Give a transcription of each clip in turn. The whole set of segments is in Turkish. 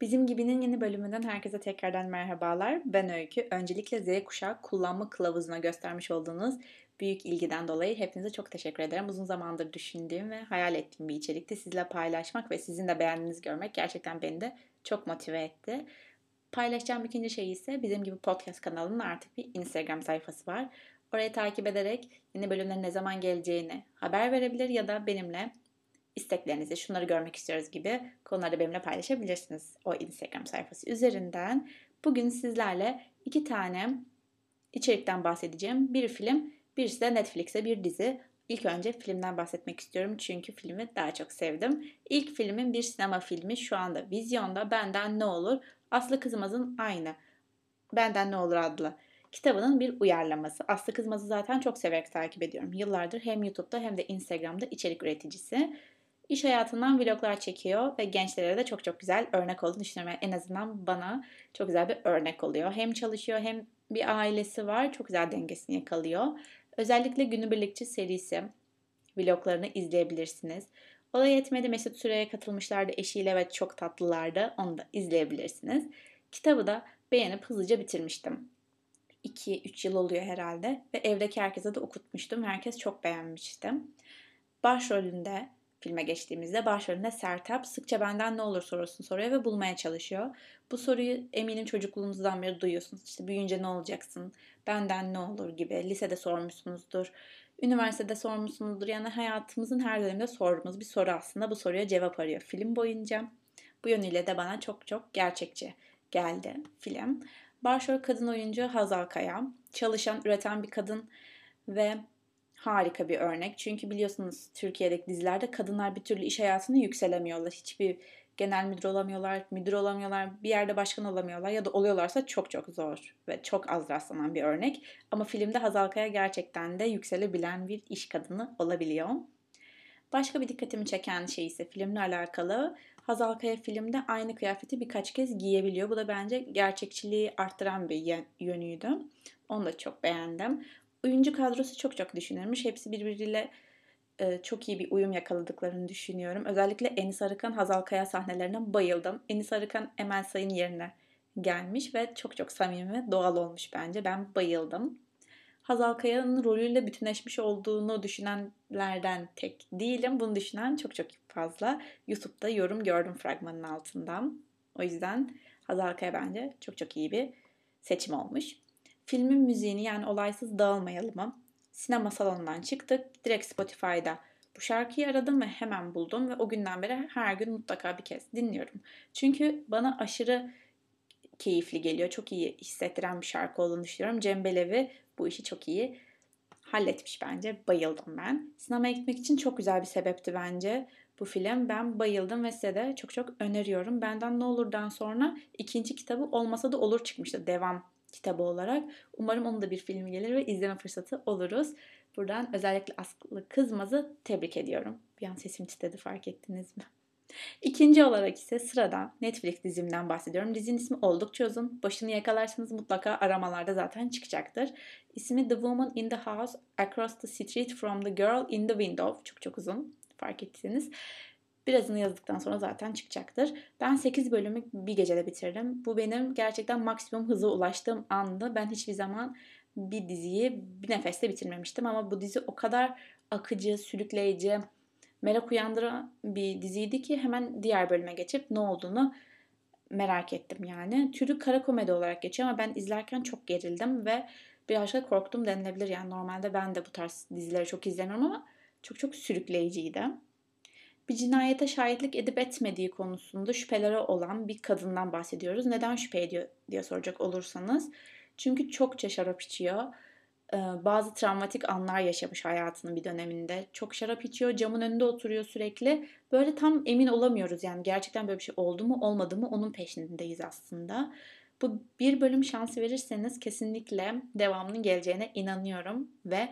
Bizim Gibi'nin yeni bölümünden herkese tekrardan merhabalar. Ben Öykü. Öncelikle Z kuşağı kullanma kılavuzuna göstermiş olduğunuz büyük ilgiden dolayı hepinize çok teşekkür ederim. Uzun zamandır düşündüğüm ve hayal ettiğim bir içerikti. Sizle paylaşmak ve sizin de beğendiğinizi görmek gerçekten beni de çok motive etti. Paylaşacağım ikinci şey ise bizim gibi podcast kanalının artık bir Instagram sayfası var. Orayı takip ederek yeni bölümlerin ne zaman geleceğini haber verebilir ya da benimle isteklerinizi, şunları görmek istiyoruz gibi konuları benimle paylaşabilirsiniz o Instagram sayfası üzerinden. Bugün sizlerle iki tane içerikten bahsedeceğim. Bir film, birisi de Netflix'e bir dizi. İlk önce filmden bahsetmek istiyorum çünkü filmi daha çok sevdim. İlk filmin bir sinema filmi şu anda vizyonda Benden Ne Olur Aslı Kızmaz'ın aynı Benden Ne Olur adlı kitabının bir uyarlaması. Aslı Kızmaz'ı zaten çok severek takip ediyorum. Yıllardır hem YouTube'da hem de Instagram'da içerik üreticisi iş hayatından vloglar çekiyor ve gençlere de çok çok güzel örnek olduğunu düşünüyorum. Yani en azından bana çok güzel bir örnek oluyor. Hem çalışıyor hem bir ailesi var. Çok güzel dengesini yakalıyor. Özellikle Günübirlikçi serisi vloglarını izleyebilirsiniz. O da yetmedi Mesut Süre'ye katılmışlardı eşiyle ve çok tatlılardı. Onu da izleyebilirsiniz. Kitabı da beğenip hızlıca bitirmiştim. 2-3 yıl oluyor herhalde ve evdeki herkese de okutmuştum. Herkes çok beğenmişti. Başrolünde filme geçtiğimizde başrolünde Sertap sıkça benden ne olur sorusunu soruyor ve bulmaya çalışıyor. Bu soruyu eminim çocukluğunuzdan beri duyuyorsunuz. İşte büyüyünce ne olacaksın? Benden ne olur gibi. Lisede sormuşsunuzdur. Üniversitede sormuşsunuzdur. Yani hayatımızın her döneminde sorduğumuz bir soru aslında. Bu soruya cevap arıyor film boyunca. Bu yönüyle de bana çok çok gerçekçi geldi film. Başrol kadın oyuncu Hazal Kaya. Çalışan, üreten bir kadın ve harika bir örnek. Çünkü biliyorsunuz Türkiye'deki dizilerde kadınlar bir türlü iş hayatında yükselemiyorlar. Hiçbir genel müdür olamıyorlar, müdür olamıyorlar, bir yerde başkan olamıyorlar ya da oluyorlarsa çok çok zor ve çok az rastlanan bir örnek. Ama filmde Hazal Kaya gerçekten de yükselebilen bir iş kadını olabiliyor. Başka bir dikkatimi çeken şey ise filmle alakalı. Hazal Kaya filmde aynı kıyafeti birkaç kez giyebiliyor. Bu da bence gerçekçiliği arttıran bir yönüydü. Onu da çok beğendim. Oyuncu kadrosu çok çok düşünülmüş. Hepsi birbiriyle e, çok iyi bir uyum yakaladıklarını düşünüyorum. Özellikle Enis Arıkan, Hazal Kaya sahnelerine bayıldım. Enis Arıkan Emel Sayın yerine gelmiş ve çok çok samimi ve doğal olmuş bence. Ben bayıldım. Hazal Kaya'nın rolüyle bütünleşmiş olduğunu düşünenlerden tek değilim. Bunu düşünen çok çok fazla. YouTube'da yorum gördüm fragmanın altından. O yüzden Hazal Kaya bence çok çok iyi bir seçim olmuş. Filmin müziğini yani olaysız dağılmayalımı sinema salonundan çıktık. Direkt Spotify'da bu şarkıyı aradım ve hemen buldum ve o günden beri her gün mutlaka bir kez dinliyorum. Çünkü bana aşırı keyifli geliyor. Çok iyi hissettiren bir şarkı olduğunu düşünüyorum. Cem Belevi bu işi çok iyi halletmiş bence. Bayıldım ben. Sinemaya gitmek için çok güzel bir sebepti bence bu film. Ben bayıldım ve size de çok çok öneriyorum. Benden Ne Olur'dan sonra ikinci kitabı olmasa da olur çıkmıştı. Devam kitabı olarak. Umarım onun da bir filmi gelir ve izleme fırsatı oluruz. Buradan özellikle Aslı Kızmaz'ı tebrik ediyorum. Bir an sesim titredi fark ettiniz mi? İkinci olarak ise sırada Netflix dizimden bahsediyorum. Dizinin ismi oldukça uzun. Başını yakalarsanız mutlaka aramalarda zaten çıkacaktır. İsmi The Woman in the House Across the Street from the Girl in the Window. Çok çok uzun fark ettiyseniz. Birazını yazdıktan sonra zaten çıkacaktır. Ben 8 bölümü bir gecede bitirdim. Bu benim gerçekten maksimum hıza ulaştığım andı. Ben hiçbir zaman bir diziyi bir nefeste bitirmemiştim ama bu dizi o kadar akıcı, sürükleyici, merak uyandıran bir diziydi ki hemen diğer bölüme geçip ne olduğunu merak ettim yani. Türü kara komedi olarak geçiyor ama ben izlerken çok gerildim ve biraz da korktum denilebilir. Yani normalde ben de bu tarz dizileri çok izlemiyorum ama çok çok sürükleyiciydi bir cinayete şahitlik edip etmediği konusunda şüpheleri olan bir kadından bahsediyoruz. Neden şüphe ediyor diye soracak olursanız. Çünkü çokça şarap içiyor. Ee, bazı travmatik anlar yaşamış hayatının bir döneminde. Çok şarap içiyor, camın önünde oturuyor sürekli. Böyle tam emin olamıyoruz yani gerçekten böyle bir şey oldu mu olmadı mı onun peşindeyiz aslında. Bu bir bölüm şansı verirseniz kesinlikle devamının geleceğine inanıyorum ve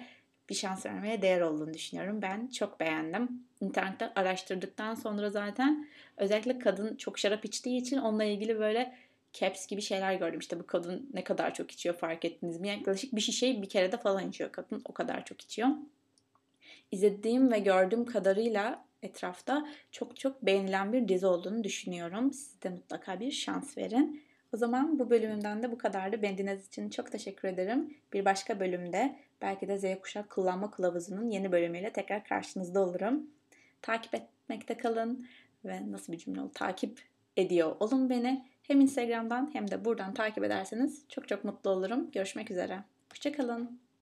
bir şans vermeye değer olduğunu düşünüyorum. Ben çok beğendim. İnternette araştırdıktan sonra zaten özellikle kadın çok şarap içtiği için onunla ilgili böyle caps gibi şeyler gördüm. İşte bu kadın ne kadar çok içiyor fark ettiniz mi? Yaklaşık bir şişeyi bir de falan içiyor kadın. O kadar çok içiyor. İzlediğim ve gördüğüm kadarıyla etrafta çok çok beğenilen bir dizi olduğunu düşünüyorum. Siz de mutlaka bir şans verin. O zaman bu bölümümden de bu kadardı. Beni dinlediğiniz için çok teşekkür ederim. Bir başka bölümde belki de Z kuşak kullanma kılavuzunun yeni bölümüyle tekrar karşınızda olurum. Takip etmekte kalın ve nasıl bir cümle oldu? Takip ediyor olun beni. Hem Instagram'dan hem de buradan takip ederseniz çok çok mutlu olurum. Görüşmek üzere. Hoşçakalın.